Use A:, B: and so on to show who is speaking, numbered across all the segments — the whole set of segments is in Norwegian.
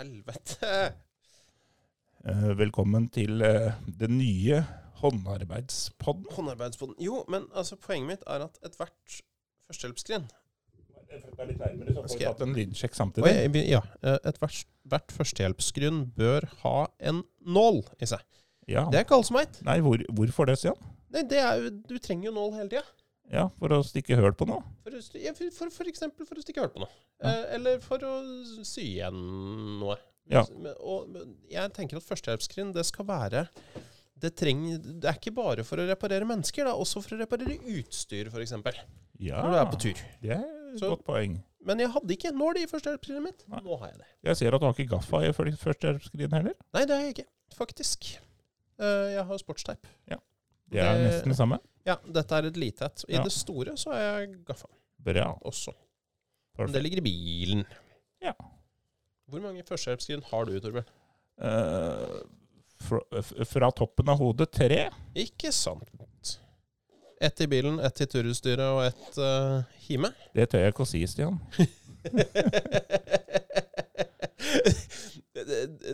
A: Helvete.
B: Eh, velkommen til eh, den nye håndarbeidspodden.
A: Håndarbeidspodden. Jo, men altså, poenget mitt er at ethvert førstehjelpsskrin
B: Så
A: Skal jeg-
B: tatt en lydsjekk samtidig.
A: Oi, Ja. eh, Ethvert hvert førstehjelpsskrin bør ha en nål i seg.
B: Ja.
A: Det er ikke alle som veit.
B: Nei, hvor, hvorfor det, Stian?
A: Nei, det er Du trenger jo nål hele tida.
B: Ja, for å stikke høl på noe.
A: For, ja, for, for, for eksempel for å stikke hull på noe.
B: Ja.
A: Eh, eller for å sy igjen noe.
B: Ja.
A: Men, og, men jeg tenker at førstehjelpsskrin, det skal være det, trenger, det er ikke bare for å reparere mennesker, det er også for å reparere utstyr, f.eks.
B: Ja,
A: Når du er på tur.
B: Det er et
A: Så-
B: godt poeng.
A: Men jeg hadde ikke nål i førstehjelpsskrinet mitt.
B: Nei.
A: Nå har jeg det.
B: Jeg ser at du har ikke gaffa i førstehjelpsskrinet heller.
A: Nei, det har jeg ikke, faktisk. Uh, jeg har sportsteip.
B: Det er nesten det samme.
A: Ja, dette er et lite et. I
B: Ja.
A: det store så er jeg gaffa
B: Bra.
A: også. Men det ligger i bilen.
B: Ja.
A: Hvor mange førstehjelpsskrin har du, Torbjørn?
B: Uh, fra, fra toppen av hodet tre.
A: Ikke sant. Ett i bilen, ett i turutstyret og ett uh, hjemme.
B: Det tør jeg ikke å si, Stian.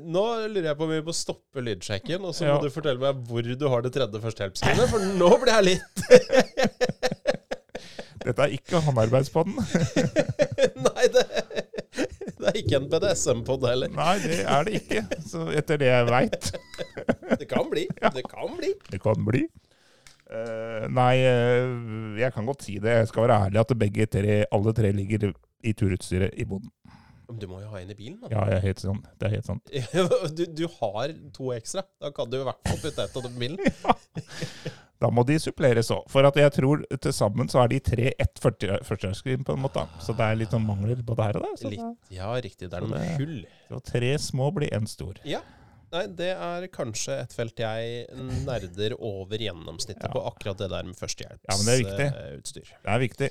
A: Nå lurer jeg på om vi må stoppe lydsjekken, og så
B: Ja.
A: må du fortelle meg hvor du har det tredje førstehjelpsskrinet, for nå blir jeg litt
B: Dette er ikke håndarbeidspodden.
A: Nei, det, det er ikke en BDSM-pod heller.
B: Nei, det er det ikke. Så etter det jeg veit.
A: Det kan bli. Det kan bli.
B: Det kan bli. Uh, nei, uh, jeg kan godt si det. Jeg skal være ærlig at begge tre, alle tre ligger i turutstyret i boden.
A: Men du må jo ha en i bilen, da.
B: Ja, jeg er helt sånn. det er helt sant.
A: Du, du har to ekstra. Da kan du i hvert fall putte ett av dem i bilen.
B: Da må de suppleres òg. For at jeg tror til sammen så er de tre ett førstehjelpsskrin, på en måte. Så det er litt sånn mangler på det her og der. Så
A: Litt. Ja, riktig. Det er noen hull.
B: så tre små blir én stor.
A: Ja. Nei, det er kanskje et felt jeg nerder over gjennomsnittet
B: Ja.
A: på akkurat det der med førstehjelpsutstyr.
B: Ja, men det er viktig.
A: førstehjelpsutstyr.
B: Det er viktig.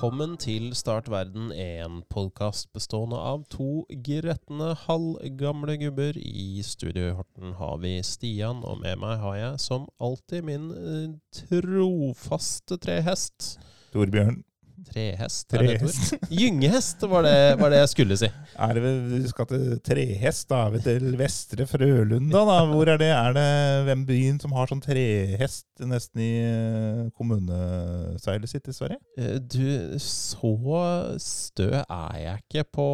A: Velkommen til Start verden, en podkast bestående av to gretne halvgamle gubber. I studio i Horten har vi Stian, og med meg har jeg som alltid min eh, trofaste trehest.
B: Torbjørn.
A: Trehest?
B: Trehest.
A: Gyngehest var det, var det jeg skulle si.
B: Er det, vi skal til Trehest, da er vi til Vestre Frølunda, da. Hvor er det? Er det hvem byen som har sånn trehest nesten i eh, kommuneseilet sitt i Sverige?
A: Eh, Du, så stø er jeg ikke på,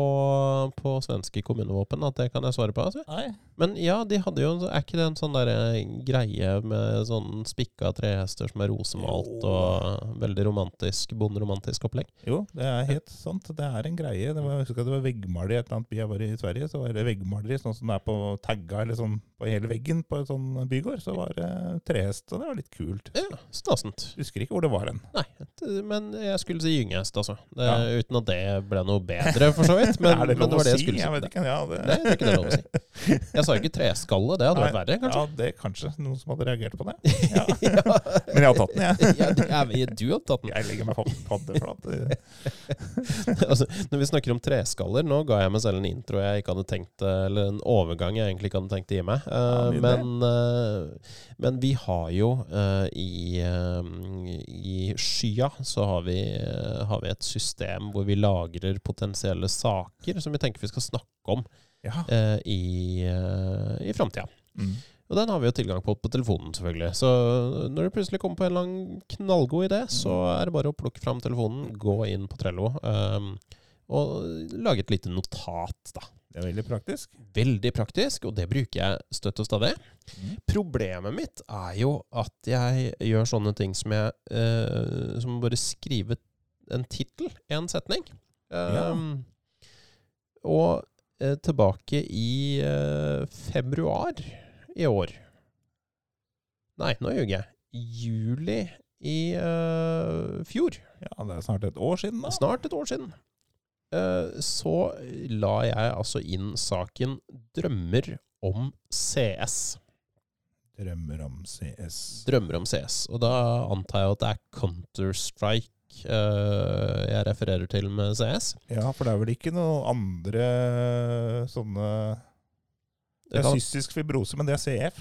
A: på svenske kommunevåpen at det kan jeg svare på. Altså.
B: Nei.
A: Men ja, de hadde jo Er ikke det en sånn der eh, greie med sånn spikka trehester som er rosemalt og veldig romantisk, bonderomantisk opplegg?
B: Jo, det er helt sant. Det er en greie. Det var, jeg husker at det var veggmaleri i et eller annet by jeg var i Sverige. Så var det veggmaleri sånn som det er på tagga, eller sånn på hele veggen på en sånn bygård. Så var det trehest, og det var litt kult.
A: Ja, stasent.
B: Husker ikke hvor det var hen.
A: Nei, men jeg skulle si gyngehest, altså. Det,
B: Ja.
A: Uten at det ble noe bedre, for så vidt. Men,
B: er det
A: men
B: lov
A: det var det jeg skulle si.
B: Jeg vet ikke. Ja, det,
A: Nei, det er ikke det lov å si. Jeg sa ikke treskalle, det hadde vært verre, kanskje.
B: Ja, det kanskje. Noen som hadde reagert på det. Ja. Men jeg har tatt den, jeg.
A: ja, det er, du har tatt den.
B: Jeg legger meg paddeflat.
A: altså, når vi snakker om treskaller, nå ga jeg meg selv en intro jeg ikke hadde tenkt eh, Eller en overgang jeg egentlig ikke hadde tenkt å gi meg. Uh,
B: Ja,
A: men, uh, men vi har jo uh, i, eh, i skya så har vi, eh, har vi et system hvor vi lagrer potensielle saker som vi tenker vi skal snakke om
B: Ja.
A: eh, i, uh, i framtida.
B: Mm.
A: Og den har vi jo tilgang på på telefonen, selvfølgelig. Så når du plutselig kommer på en annen knallgod idé, så er det bare å plukke fram telefonen, gå inn på Trello um, og lage et lite notat, da.
B: Det er veldig praktisk.
A: Veldig praktisk, og det bruker jeg støtt og stadig.
B: Mm.
A: Problemet mitt er jo at jeg gjør sånne ting som jeg uh, Som bare skrive en tittel, en setning.
B: Ja.
A: Um, Og uh, tilbake i uh, februar i år Nei, nå ljuger jeg. Juli i uh, fjor
B: Ja, det er snart et år siden, da.
A: snart et år siden, Uh, så la jeg altså inn saken 'Drømmer om CS'.
B: Drømmer om CS.
A: Drømmer om CS. Og da antar jeg at det er Counter-Strike eh, jeg refererer til med CS.
B: Ja, for det er vel ikke noen andre sånne Det er cystisk fibrose, men det er CF.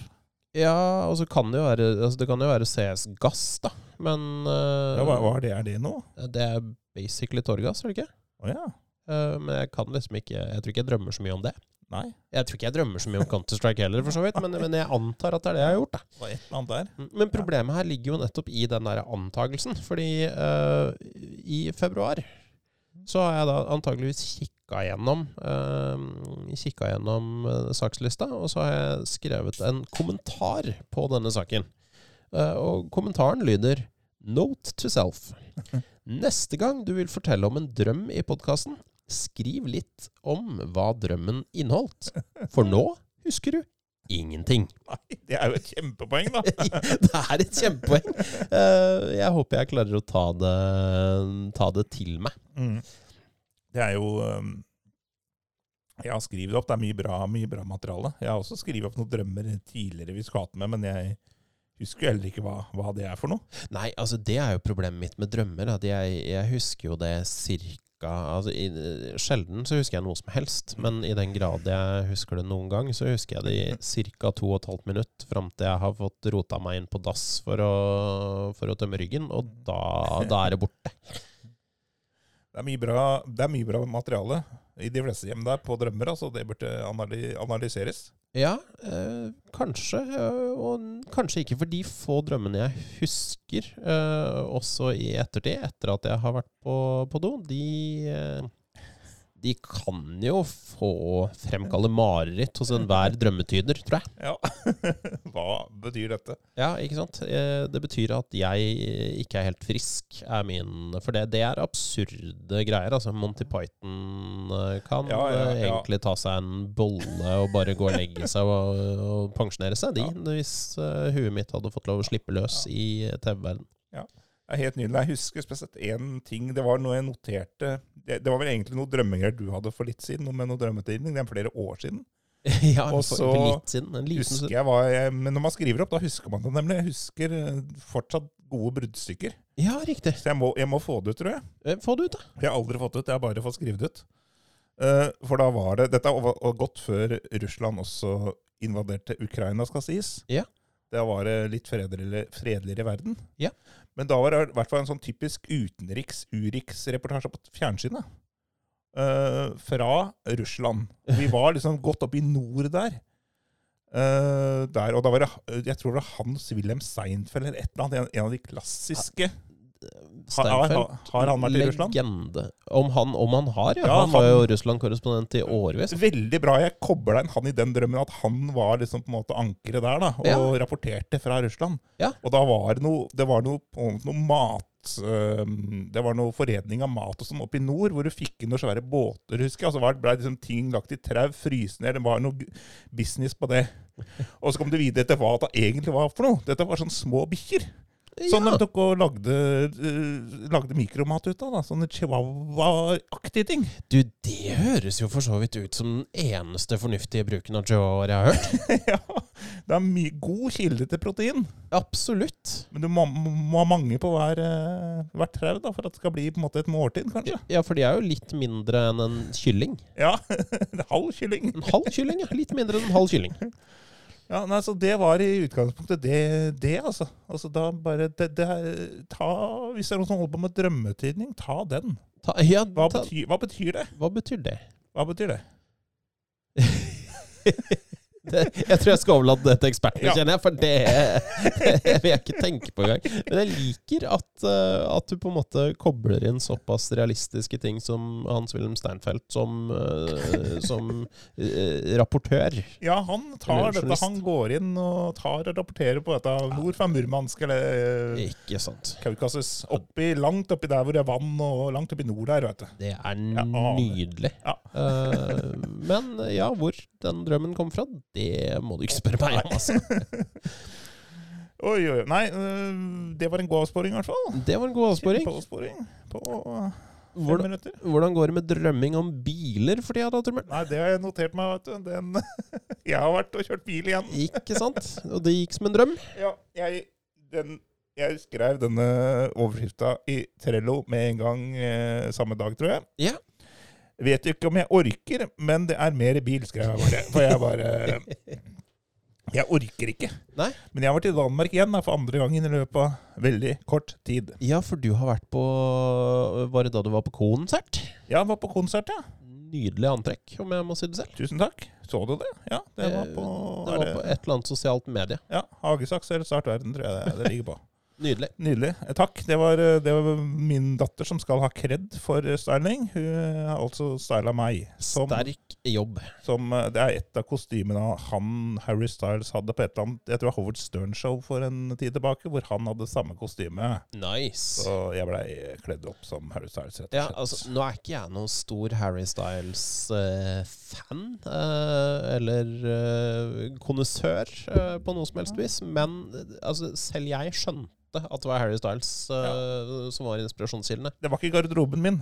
A: ja, og så kan det jo være, altså det kan jo være CS-gass, da. Men uh,
B: Ja, hva, hva er det? Er det nå?
A: det er basically tåregass, er det ikke?
B: Oh, ja.
A: uh, men jeg kan liksom ikke Jeg tror ikke jeg drømmer så mye om det.
B: Nei.
A: Jeg tror ikke jeg drømmer så mye om Counter-Strike heller, for så vidt, men, men jeg antar at det er det jeg har gjort. da.
B: Der.
A: Mm, Men problemet her ligger jo nettopp i den der antagelsen. Fordi uh, i februar så har jeg da antageligvis kikka gjennom, uh, kikka gjennom eh, sakslista, og så har jeg skrevet en kommentar på denne saken. Eh, og kommentaren lyder Note to self. Neste gang du vil fortelle om en drøm i podkasten, skriv litt om hva drømmen inneholdt. For nå husker du ingenting.
B: Nei, det er jo et kjempepoeng, da.
A: det er et kjempepoeng. Eh, jeg håper jeg klarer å ta det, ta det til meg.
B: Mm. Det er jo Jeg har skrevet opp, det er mye bra, mye bra materiale. Jeg har også skrevet opp noen drømmer tidligere vi skulle hatt med, men jeg husker heller ikke hva, hva det er for noe.
A: Nei, altså det er jo problemet mitt med drømmer. At jeg, jeg husker jo det cirka altså, i, Sjelden så husker jeg noe som helst, men i den grad jeg husker det noen gang, så husker jeg det i ca. to og et halvt minutt fram til jeg har fått rota meg inn på dass for å, for å tømme ryggen, og da, da er det borte.
B: Det er mye bra, det er mye bra materiale i de fleste hjem der på drømmer, altså det burde analyseres.
A: Ja, øh, kanskje. eh, og kanskje ikke for de få drømmene jeg husker, øh, også i ettertid, etter at jeg har vært på, på do. De, de kan jo få fremkalle mareritt hos enhver drømmetyder, tror jeg.
B: Ja, hva betyr dette?
A: Ja, ikke sant? Eh, det betyr at jeg ikke er helt frisk, er min For det, det er absurde greier. Altså, Monty Python eh, kan
B: Ja, ja,
A: eh,
B: ja.
A: egentlig ta seg en bolle og bare gå og legge seg og, og pensjonere seg, de, hvis eh, huet mitt hadde fått lov å slippe løs i TV-verdenen.
B: Det er helt nydelig. Jeg husker spesielt én ting. Det var noe jeg noterte Det, det var vel egentlig noe drømmegreier du hadde for litt siden, noe med noe drømmetidning. Det er flere år siden.
A: ja,
B: Og så
A: litt siden. En liten
B: Husker jeg hva jeg, Men når man skriver opp, da husker man det nemlig. Jeg husker eh, fortsatt gode bruddstykker.
A: Ja, riktig.
B: Så jeg må, jeg må få det ut, tror jeg.
A: Eh, Få det ut, da.
B: Jeg har aldri fått det ut. Jeg har bare fått skrevet ut. Uh, for da var det Dette var godt før Russland også invaderte Ukraina, skal sies.
A: Ja.
B: Da var det litt fredeligere, fredeligere verden.
A: Ja.
B: Men da var det i hvert fall en sånn typisk utenriks-Urix-reportasje på fjernsynet. Uh, fra Russland. Vi var liksom godt oppe i nord der. Uh, der, og da var det Jeg tror det var Hans-Wilhelm Seinfeld eller et eller annet. En, en av de klassiske. Har, har, har han vært i Russland?
A: Legende. Om han, om han har, ja.
B: Ja,
A: han var jo Russland-korrespondent i årevis.
B: Veldig bra. Jeg kobla inn han i den drømmen, at han var liksom på en måte ankeret der, da, og
A: Ja.
B: rapporterte fra Russland.
A: Ja.
B: Og da var det noe, det var noe, noe mat Det var noe foredling av mat og sånn oppe i nord, hvor du fikk inn noen svære båter, husker jeg. Og så var det ble liksom ting lagt i trau, fryst ned. Det var noe business på det. Og så kom du videre til hva det egentlig var for noe. Dette var sånne små bikkjer. Sånn
A: ja.
B: de tok og lagde, øh, lagde mikromat ut av. da, Sånne chihuahua-aktige ting.
A: Du, det høres jo for så vidt ut som den eneste fornuftige bruken av chihuahuaer jeg har hørt.
B: ja, det er mye god kilde til protein.
A: Absolutt.
B: Men du må, må ha mange på hver, eh, hvert trau da, for at det skal bli på en måte et måltid, kanskje.
A: Ja, for de er jo litt mindre enn en kylling.
B: Ja, en halv kylling.
A: En halv kylling, ja. Litt mindre enn en halv kylling.
B: Ja, nei, så Det var i utgangspunktet det, det altså. altså da bare, det, det her, ta, Hvis det er noen som holder på med drømmetydning, ta den.
A: Ta, ja,
B: Hva
A: ta,
B: betyr, hva betyr det?
A: hva betyr det?
B: Hva betyr det?
A: det? Jeg tror jeg skal overlate det til ekspertene,
B: Ja.
A: kjenner jeg, for det, det vil jeg ikke tenke på engang. Men jeg liker at, eh, at du på en måte kobler inn såpass realistiske ting som Hans-Wilhelm Steinfeld som, eh, som eh, rapportør.
B: Ja, han tar dette, han går inn og tar og rapporterer på dette nord fra Murmansk eller
A: Ikke sant.
B: Kaukasus. Oppi, langt oppi der hvor det er vann, og langt oppi nord der, vet du.
A: Det er nydelig.
B: Ja.
A: Men ja, hvor den drømmen kom fra, det må du ikke spørre meg om, altså.
B: Oi, oi, oi. Nei, øh, det var en god avsporing, i hvert fall.
A: Det var en god avsporing.
B: Kjempeavsporing på fem
A: Hvordan,
B: minutter.
A: hvordan går det med drømming om biler for tida, da, Trummel?
B: Nei, det har jeg notert meg, vet du. Den, jeg har vært og kjørt bil igjen.
A: Ikke sant? Og det gikk som en drøm.
B: Ja, jeg, den, jeg skrev denne overskrifta i Trello med en gang eh, samme dag, tror jeg.
A: Ja.
B: Vet ikke om jeg orker, men det er mer bil, skrev jeg bare. For jeg bare Jeg orker ikke.
A: Nei.
B: Men jeg har vært i Danmark igjen da, for andre gangen i løpet av veldig kort tid.
A: Ja, for du har vært på Var det da du var på konsert?
B: Ja, Jeg var på konsert, ja.
A: Nydelig antrekk, om jeg må si det selv.
B: Tusen takk. Så du det? Ja, det var på,
A: Eh, Det
B: er
A: var på et eller annet sosialt medie.
B: ja, Hagesaks eller Start Verden, tror jeg det, det ligger på.
A: Nydelig.
B: Nydelig. Eh, Takk. Det var, eh, det var min datter som skal ha kred for eh, styling. Hun har altså styla meg. Som,
A: Sterk jobb.
B: som Det er et av kostymene han Harry Styles hadde på et eller annet Jeg tror Howard Stern-show for en tid tilbake, hvor han hadde samme kostyme.
A: Nice.
B: Så jeg blei kledd opp som Harry Styles, rett og slett.
A: Ja, altså, nå er ikke jeg noen stor Harry Styles-fan, eller uh, konnoissør eh, på noe som helst vis, men altså, selv jeg skjønte at det var Harry Styles eh, som var inspirasjonskildene.
B: Det var ikke garderoben min.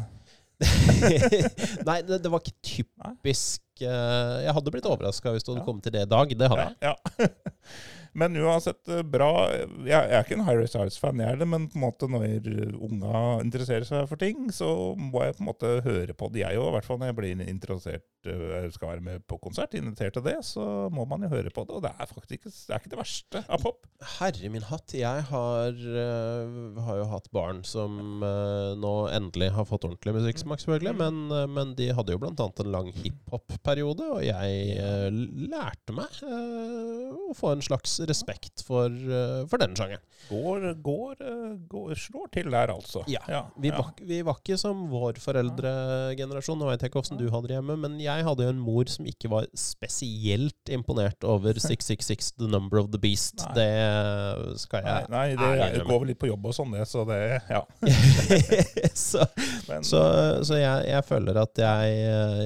A: Nei, det, det var ikke typisk uh, Jeg hadde blitt overraska hvis du hadde kommet til det i dag. Det hadde jeg.
B: Ja. Men uansett eh, bra Jeg, er ikke en Harry Styles-fan, jeg heller, men på en måte når unga interesserer seg for ting, så må jeg på en måte høre på det, jeg òg. I hvert fall når jeg blir interessert eh, skal være med på konsert, invitert til det, så må man jo høre på det. Og det er faktisk ikke, det ikke det verste av pop.
A: Herre min hatt, jeg har, eh, har jo hatt barn som eh, nå endelig har fått ordentlig musikksmak, selvfølgelig. Men, eh, men de hadde jo annet en lang hiphop-periode, og jeg eh, lærte meg eh, å få en slags respekt for, eh, for denne sjangeren.
B: Går, går, eh, går slår til der, altså.
A: Ja, Vi,
B: ja.
A: var, vi var ikke som vår foreldregenerasjon. Nå vet jeg ikke åssen du hadde det hjemme, men jeg hadde jo en mor som ikke var spesielt imponert over 666 The Number of the Beast.
B: Nei.
A: Det skal jeg
B: nei det,
A: ærlig
B: det
A: innrømme.
B: går vel litt på jobb og sånn, det. Så det Ja.
A: så
B: Men,
A: så, så jeg, jeg føler at jeg,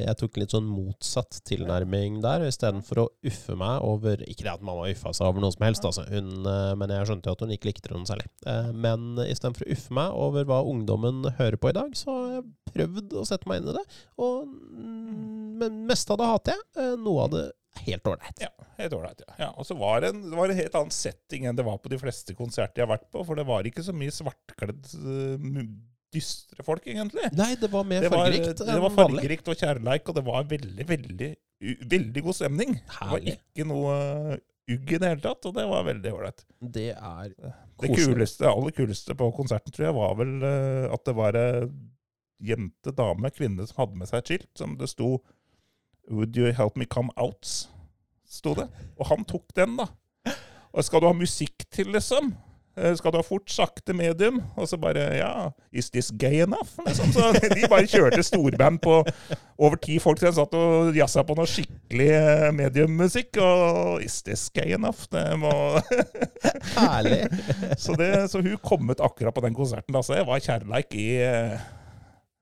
A: jeg tok litt sånn motsatt tilnærming der. Istedenfor å uffe meg over Ikke det at mamma uffa seg over noe som helst, altså. hun, eh, men jeg skjønte jo at hun ikke likte det noe særlig. Eh, Men istedenfor å uffe meg over hva ungdommen hører på i dag, så har jeg prøvd å sette meg inn i det. Og men meste av det hater jeg. eh, Noe av det helt ålreit.
B: Ja, helt ålreit. Ja. Ja, og så var det, en, det var en helt annen setting enn det var på de fleste konserter jeg har vært på. For det var ikke så mye svartkledd, dystre folk, egentlig.
A: Nei, det var mer
B: Det var,
A: fargerikt
B: det var fargerikt og kjærleik, og det var veldig, veldig, veldig god stemning. Det var ikke noe ugg i det hele tatt, og det var veldig ålreit.
A: Det er
B: Det
A: Koselig.
B: kuleste, aller kuleste på konserten, tror jeg, var vel uh, at det var ei jente, dame, kvinne som hadde med seg et skilt som det sto 'Would you help me come out?' sto det. Og han tok den, da. Og skal du ha musikk til, liksom? Eh, Skal du ha fort, sakte, medium? Og så bare Ja, is this gay enough? Liksom. Så de bare kjørte storband på over ti folk som satt og jazza på noe skikkelig eh, mediummusikk. Og is this gay enough? Det må
A: herlig.
B: så, det, så hun kom ut akkurat på den konserten. Da, så det var kjærleik i eh,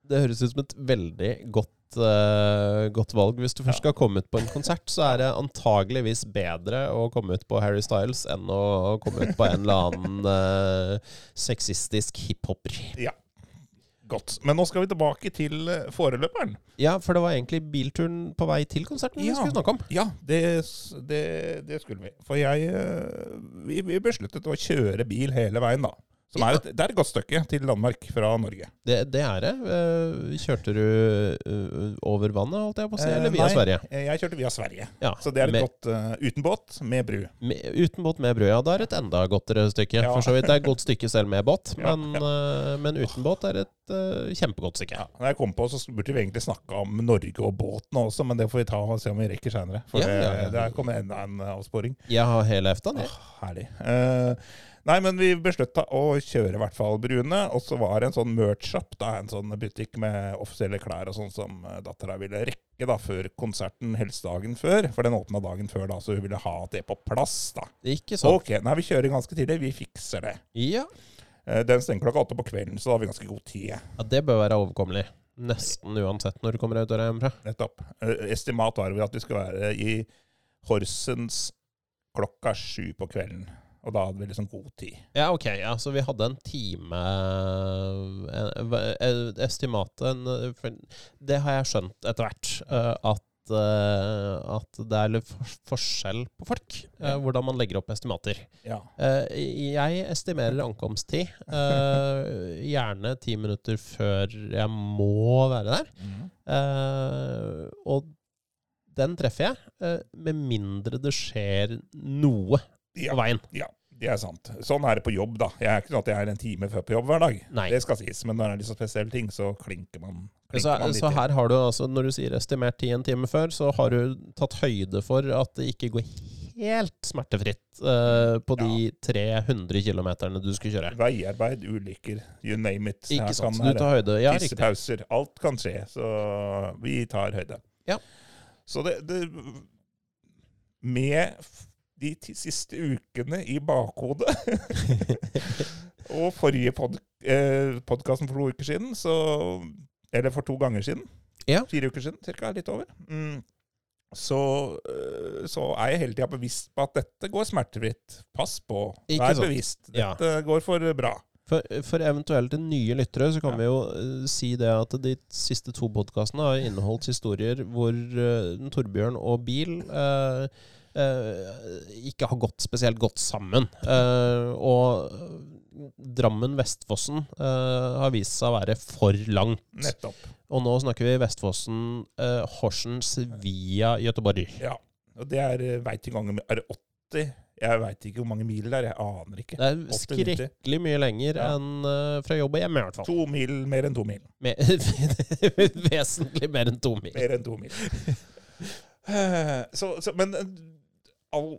A: Det høres ut som et veldig godt, eh, godt valg. Hvis du først skal komme ut på en konsert, så er det antageligvis bedre å komme ut på Harry Styles enn å komme ut på en eller annen uh, sexistisk hiphoper.
B: godt. Men nå skal vi tilbake til eh, foreløperen.
A: Ja, for det var egentlig bilturen på vei til konserten vi
B: Ja.
A: skulle snakke om.
B: Ja, det, det, det skulle vi. For jeg vi, vi besluttet å kjøre bil hele veien, da. Som er et, det er et godt stykke til Danmark fra Norge.
A: Det, det er det. Eh, kjørte du eh, over vannet, holdt jeg på å si,
B: Eh,
A: eller via
B: nei,
A: Sverige?
B: eh, Jeg kjørte via Sverige.
A: Ja,
B: Så det er et
A: med,
B: godt uh, uten båt, med bru.
A: med, uten båt med brød. Ja, det er et enda godtere stykke.
B: Ja.
A: For så vidt. Det er et godt stykke selv med båt, men, uh, men uten båt er et uh, kjempegodt stykke.
B: Ja, når jeg kom på, så burde vi egentlig snakke om Norge og båten også, men det får vi ta og se om vi rekker seinere. For det, der kommer enda en avsporing.
A: Jeg har hele EFTA jeg.
B: Åh, herlig. Eh, nei, men vi beslutta å kjøre i hvert fall Brune. Og så var det en sånn merch-shop, en sånn butikk med offisielle klær og sånn som uh, dattera ville rekke da, før konserten, helst dagen før. For den åpna dagen før, da, så hun ville ha det på plass. da.
A: Ikke sant?
B: Ok, nei, vi kjører ganske tidlig. Vi fikser det.
A: Ja.
B: Eh, den stenger klokka åtte på kvelden, så da har vi ganske god tid.
A: ja, det bør være overkommelig. Nesten uansett når du kommer ut døra hjemmefra.
B: Nettopp. Eh, estimat var vel at vi skulle være i Horsens klokka sju på kvelden. Og da hadde vi liksom god tid.
A: Ja, ok. Ja, så vi hadde en time Estimatet Det har jeg skjønt etter hvert. eh, at, eh, at det er litt forskjell på folk. eh, hvordan man legger opp estimater.
B: Ja.
A: Jeg estimerer ankomsttid. gjerne ti minutter før jeg må være der. Eh, og den treffer jeg, med mindre det skjer noe
B: Ja.
A: på veien.
B: Ja, det er sant. Sånn er det på jobb, da. Jeg er ikke sånn at jeg er en time før på jobb hver dag.
A: Nei.
B: Det skal sies. Men når det er litt så spesielle ting, så klinker man, klinker
A: Så,
B: man litt
A: så her har du altså, når du sier estimert tid en time før, så har du tatt høyde for at det ikke går helt smertefritt uh, på de 300 km du skulle kjøre.
B: Veiarbeid, ulykker, you name it.
A: Ikke
B: Her
A: sant?
B: kan
A: Du tar høyde. Ja.
B: Tissepauser. Alt kan skje. Så vi tar høyde.
A: Ja.
B: Så det, det Med de siste ukene i bakhodet og forrige pod, eh, podkasten for to uker siden, så Eller for to ganger siden.
A: Ja.
B: Fire uker siden, cirka. Litt over. Mm. Så, eh, så er jeg hele tida bevisst på at dette går smertefritt. Pass på.
A: Ikke
B: Vær
A: sant.
B: bevisst.
A: Ja.
B: Dette går for bra.
A: For, for eventuelt nye lyttere så kan
B: Ja.
A: vi jo uh, si det at de siste to podkastene har inneholdt historier hvor uh, Torbjørn og bil eh, ikke har gått spesielt godt sammen. Eh, og Drammen-Vestfossen eh, har vist seg å være for langt.
B: Nettopp.
A: Og nå snakker vi Vestfossen, eh, Horsens via Gøteborg.
B: Ja. Og det er vei til gangen det 80? Jeg veit ikke hvor mange mil det er. Jeg aner ikke.
A: Det er
B: 80-90.
A: skrekkelig mye lenger
B: Ja.
A: enn eh, fra jobb og hjemme, i hvert fall.
B: To mil, mer enn to mil.
A: Mer, vesentlig mer enn to mil.
B: Mer enn to mil. Eh, så, så, men eh, all,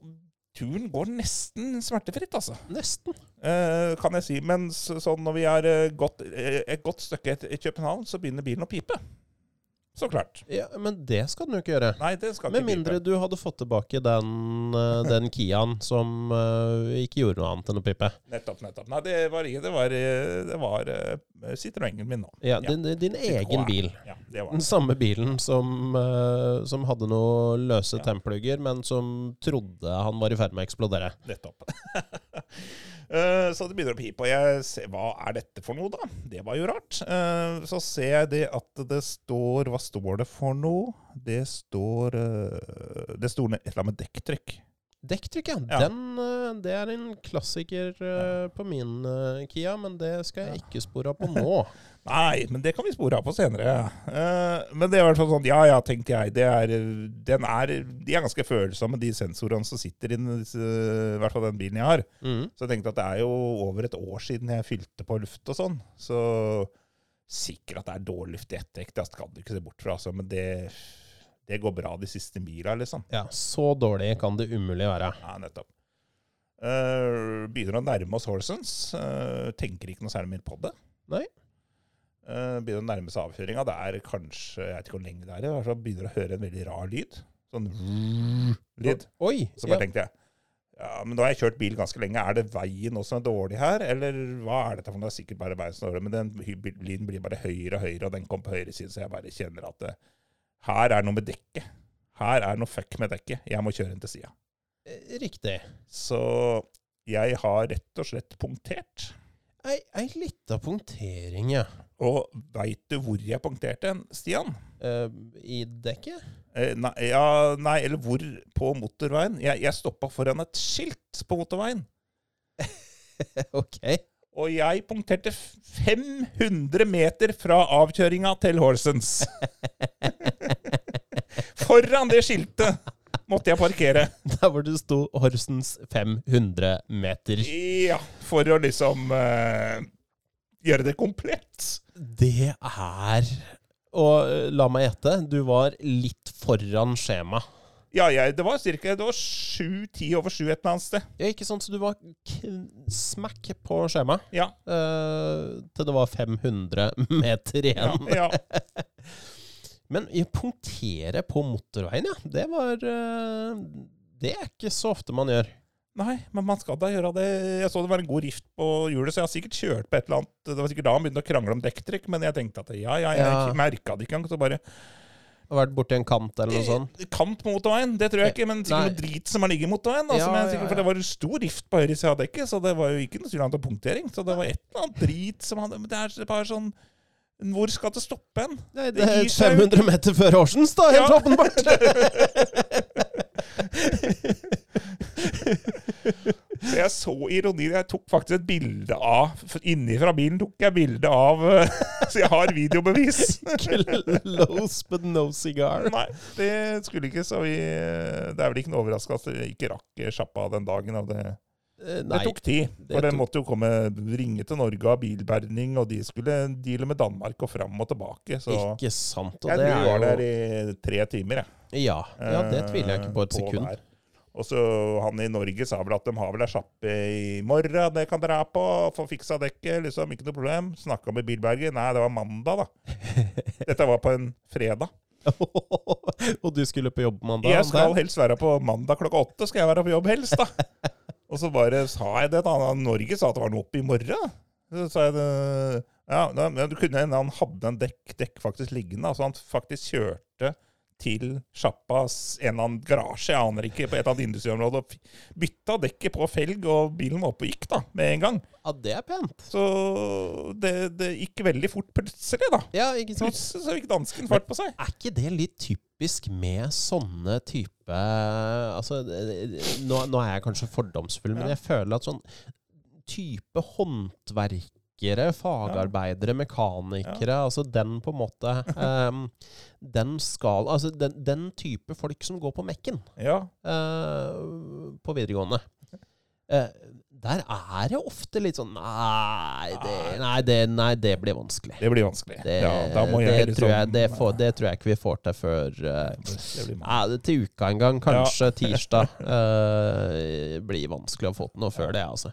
B: turen går nesten smertefritt, altså.
A: Nesten.
B: Eh, kan jeg si. Men så, sånn når vi er eh, gått, eh, et godt stykke i København, så begynner bilen å pipe. Så klart.
A: Ja, Men det skal den jo ikke gjøre.
B: Nei, det skal
A: Med
B: ikke
A: mindre
B: pipe.
A: du hadde fått tilbake den, eh, den Kiaen som uh, ikke gjorde noe annet enn å pipe.
B: Nettopp, nettopp. Nei, det var ikke Det var, eh, det var uh, Citroënen min nå.
A: Ja, Din, din egen bil.
B: Ja, det var
A: Den samme bilen som, uh, som hadde noe løse
B: Ja.
A: tennplugger, men som trodde han var i ferd med å eksplodere.
B: Nettopp. Eh, så det begynner å pipe, og jeg ser hva er dette for noe, da? Det var jo rart. Eh, Så ser jeg det at det står Hva står det for noe? Det står eh, Det står et eller annet med dekktrykk.
A: Dekktrykk, ja.
B: Ja.
A: Den, eh, det er en klassiker eh, på min eh, Kia, men det skal jeg ikke spore av på nå.
B: Nei, men det kan vi spore av på senere. Men det er i hvert fall sånn Ja ja, tenkte jeg. Det er, den er, de er ganske følsomme, de sensorene som sitter i den, i hvert fall den bilen jeg har.
A: Mm.
B: Så jeg tenkte at det er jo over et år siden jeg fylte på luft og sånn. Så sikkert at det er dårlig luft i ett dekk, det skal du ikke se bort fra. Altså, men det, det går bra de siste mila, liksom.
A: Ja, så dårlig kan det umulig være.
B: Ja, nettopp. Uh, begynner å nærme oss Horsens. Uh, tenker ikke noe særlig mer på det.
A: Nei.
B: Uh, begynner å nærme seg avkjøringa. Det er kanskje Jeg vet ikke hvor lenge det er. I hvert fall begynner å høre en veldig rar lyd. Sånn lyd.
A: Oi!
B: Så bare
A: ja.
B: tenkte jeg ja, men nå har jeg kjørt bil ganske lenge. Er det veien også som er dårlig her, eller hva er dette for noe? Det er sikkert bare veien som er dårlig, men den lyden blir bare høyere og høyere, og den kom på høyre side, så jeg bare kjenner at det, her er noe med dekket. Her er noe fuck med dekket. Jeg må kjøre den til sida.
A: Eh, Riktig.
B: Så jeg har rett og slett punktert.
A: Ei, ei lita punktering, ja.
B: Og veit du hvor jeg punkterte, den, Stian?
A: Uh, I dekket?
B: Uh, nei, ja, nei, eller hvor på motorveien? Jeg, jeg stoppa foran et skilt på motorveien.
A: ok.
B: Og jeg punkterte 500 meter fra avkjøringa til Horsens. Foran det skiltet måtte jeg parkere.
A: Der hvor det sto Horsens 500 meter.
B: Ja, for å liksom uh, gjøre det komplett.
A: Det er Og eh, la meg gjette, du var litt foran skjema.
B: Ja, jeg, det var cirka det var sju-ti over sju et eller annet sted.
A: Ja, ikke sant? Så du var smack på skjema
B: Ja.
A: Uh, til det var 500 meter igjen.
B: ja.
A: Men å punktere på motorveien, ja. Det var uh, Det er ikke så ofte man gjør.
B: Nei, men man skal da gjøre det. Jeg så det var en god rift på hjulet, så jeg har sikkert kjørt på et eller annet Det var sikkert da han begynte å krangle om dekktrykk, men jeg tenkte at ja, ja, jeg
A: Ja.
B: merka det ikke engang. Så bare
A: Har vært borti en kant eller noe sånt?
B: Eh, Kant på motorveien, det tror jeg ikke, men sikkert
A: Nei.
B: noe drit som har ligget i motorveien. Altså,
A: Ja,
B: men sikkert,
A: ja.
B: For det var stor rift på høyre side av dekket, så det var jo ikke noe annet om punktering. Så det var et eller annet drit som hadde det er et par sånn Hvor skal det stoppe hen? Det
A: det er 500 meter før Horsens, da, helt
B: Ja.
A: åpenbart!
B: Så jeg så ironien. Jeg tok faktisk et bilde av Inni fra bilen tok jeg bilde av eh, Så jeg har videobevis.
A: Close but no cigar.
B: Nei, det skulle ikke, så vi Det er vel ikke noe overraskelse at vi ikke rakk sjappa den dagen. av det,
A: Nei,
B: det tok tid. For den
A: tok-
B: måtte jo komme ringe til Norge av bilberning, og de skulle deale med Danmark og fram og tilbake. Så
A: ikke sant. Og
B: jeg
A: det
B: er vi var
A: er
B: der i tre timer, jeg.
A: Ja, ja, det tviler jeg ikke på et
B: på
A: sekund.
B: der. Og så Han i Norge sa vel at de har vel ei sjappe i morgen det kan dra på, få fiksa dekket, liksom, ikke noe problem. Snakka med Bilberget. Nei, det var mandag, da. Dette var på en fredag.
A: og du skulle på jobb mandag?
B: Jeg skal helst være på mandag klokka åtte, skal jeg være på jobb helst, da. Og så bare sa jeg det, da. Norge sa at det var noe oppe i morgen. Så sa jeg det Ja, du kunne hende han hadde en dekk, dekk faktisk liggende. Altså han faktisk kjørte til sjappas en eller annen garasje, jeg aner ikke, på et eller annet industriområde, og bytta dekket på felg, og bilen var oppe og gikk, da, med en gang.
A: Ja, det er pent.
B: Så det, det gikk veldig fort plutselig, da.
A: Ja, ikke sant?
B: Plutselig så fikk dansken fart på seg.
A: Er ikke det litt typisk med sånne type Altså, nå, nå er jeg kanskje fordomsfull, men
B: Ja.
A: jeg føler at sånn type håndverkere, fagarbeidere, mekanikere Altså den på en måte um, Den skal Altså den, den type folk som går på Mekken
B: Ja.
A: uh, på videregående Uh, Der er det ofte litt sånn Nei, det, nei, det, nei, det blir vanskelig.
B: Det blir vanskelig.
A: Det,
B: ja, jeg
A: det, tror jeg,
B: sånn-
A: det, får, det tror jeg ikke vi får til før
B: uh,
A: ja, til uka en gang. Kanskje tirsdag. Uh, blir vanskelig å få til noe før det, altså.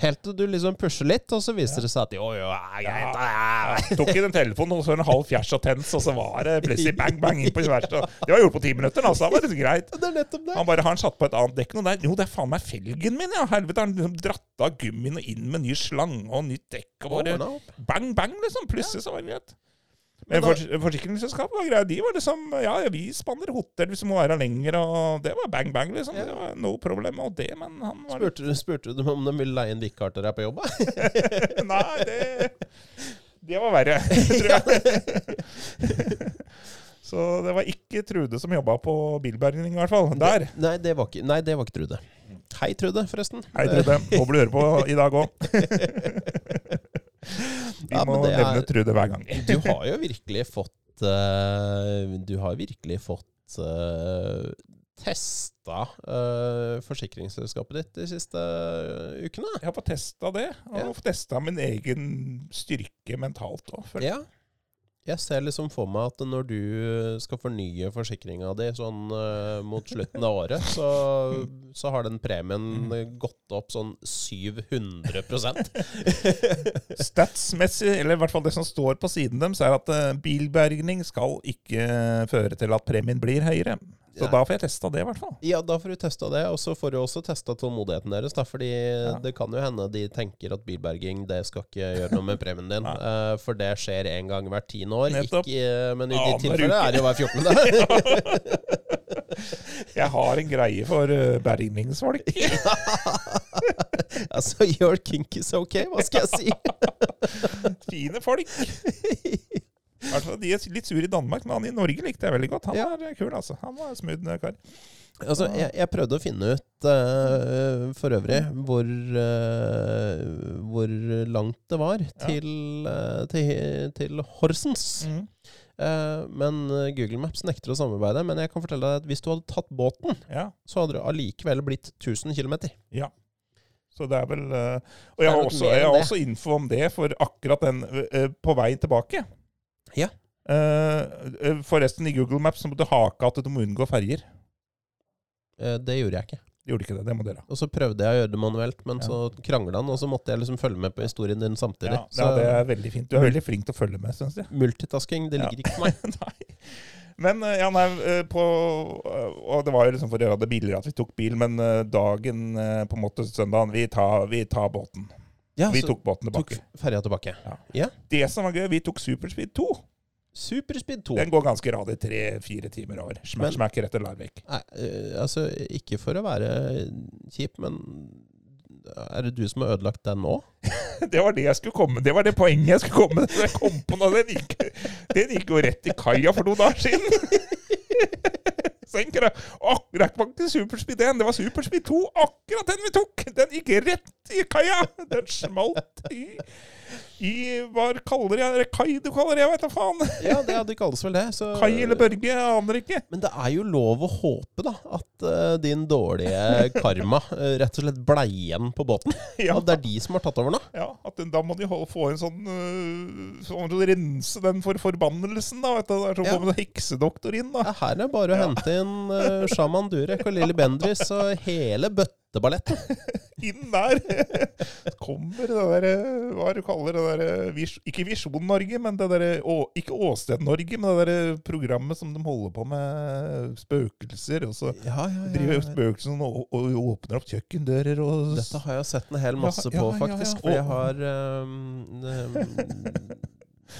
A: Helt til du liksom pusher litt, og så viser det seg at jo, jo, er greit.
B: Ja, tok i den telefonen, og så en halv fjers og tens, og så var det plutselig bang, bang inn på verkstedet. Det var gjort på ti minutter, altså. Det var det greit.
A: Det er nettopp det.
B: Han bare, har han satt på et annet dekk nå der? Jo, det er faen meg felgen min, ja. Helvete, han liksom dratt av gummien og inn med ny slange og nytt dekk, og bare
A: oh, no.
B: bang, bang, liksom. Plutselig så var det greit. Men
A: Men
B: for, forsikringsselskapet var greia. De var liksom Ja, vi spanner hotell hvis vi må være lenger, og det var bang, bang, liksom.
A: Ja.
B: Det var no problem med det, men han var
A: Spurte, du- spurte du om de ville leie en vikar til deg på jobb?
B: Nei, det Det var verre, tror jeg. Så det var ikke Trude som jobba på bilbergning, i hvert fall. Der.
A: Nei, det var ikke, nei, det var ikke Trude. Hei, Trude, forresten.
B: Hei, Trude. Håper du hører på i dag òg. Vi
A: Ja,
B: må
A: er, det
B: nevne Trude hver gang.
A: Du har jo virkelig fått uh, Du har virkelig fått uh, testa uh, forsikringsselskapet ditt de siste eh, ukene.
B: Jeg har fått testa det, og
A: Ja.
B: fått testa min egen styrke mentalt òg.
A: Ja. Jeg ser liksom for meg at når du skal fornye forsikringa di sånn uh, mot slutten av året, så, så har den premien gått opp sånn 700%
B: Statsmessig, eller i hvert fall det som står på siden deres, er at uh, bilbergning skal ikke føre til at premien blir høyere. Så
A: Ja.
B: da får jeg testa det, i hvert fall.
A: Ja, da får du testa det, og så får du også testa tålmodigheten deres. Da, fordi det kan jo hende de tenker at bilberging det skal ikke gjøre noe med premien din. Eh, for det skjer en gang hvert tiende år.
B: Nettopp.
A: Ikke, eh, men i ditt tilfelle er det jo hver fjortende.
B: Jeg har en greie for uh, bergningsfolk.
A: altså, your kink is ok, hva skal jeg si?
B: Fine folk. Hvert fall, De er litt sur i Danmark, men han i Norge likte jeg veldig godt. Han
A: Ja.
B: er kul, altså. Han var smooth kar.
A: Altså, jeg, jeg prøvde å finne ut uh, for øvrig hvor, uh, hvor langt det var til, uh, til, til Horsens.
B: Mm.
A: Men Google Maps nekter å samarbeide. Men jeg kan fortelle deg at hvis du hadde tatt båten,
B: Ja.
A: så hadde det allikevel blitt 1000 km.
B: Så det er vel Og jeg har, også, jeg har også info om det for akkurat den på vei tilbake.
A: Ja.
B: Eh, forresten, i Google Maps så må du hake at du må unngå ferjer.
A: Uh, det gjorde jeg ikke.
B: Gjorde ikke det. Det må dere.
A: Og så prøvde jeg å gjøre det manuelt, men
B: Ja.
A: så krangla han, og så måtte jeg liksom følge med på historien din samtidig.
B: Ja,
A: så
B: ja, det er veldig fint. Du er veldig flink til å følge med, syns jeg.
A: multitasking, det ligger ikke for meg.
B: nei. Men ja, nei, på, Og det var jo liksom for å gjøre det billigere at vi tok bil, men dagen på en måte søndagen Vi tar, vi tar båten.
A: Ja,
B: Vi tok båten
A: tok
B: tilbake.
A: Ja. tilbake.
B: Det som var gøy, vi tok Superspeed 2.
A: Superspeed 2.
B: Den går ganske radig tre-fire timer over. Smack, smack rett til Larvik.
A: Nei, eh, altså, ikke for å være kjip, men er det du som har ødelagt den nå?
B: Det var det jeg skulle komme Det var det poenget jeg skulle komme med. Den gikk, den gikk jo rett i kaia for noen dager siden. Tenker jeg, akkurat faktisk Superspeed 1. Det var Superspeed 2. Akkurat den vi tok! Den gikk rett i kaia! Den smalt i, i Hva kaller jeg? Kai du kaller det? Jeg vet da faen.
A: Ja, det, det kalles vel det. Så,
B: Kai eller Børge? Jeg aner ikke.
A: Men det er jo lov å håpe, da, at uh, din dårlige karma uh, rett og slett blei igjen på båten.
B: Ja.
A: At det er de som har tatt over nå.
B: Ja, at Da må de holde, få en sånn øh, sånn rense den for forbannelsen, da. Vet du. Det er kommer en heksedoktor inn, da.
A: Ja, her er det bare å hente inn uh, Shaman Durek og Lilly Bendriss og hele bøtteballetten.
B: Inn der kommer det der øh, Hva er det du kaller det der øh, Ikke Visjon Norge, men det derre Ikke Åsted Norge, men det der programmet som de holder på med spøkelser. Og så
A: Ja, ja,
B: driver
A: ja.
B: spøkelsene og, og åpner opp kjøkkendører og
A: Dette har jeg sett en hel masse på, faktisk. For jeg har um,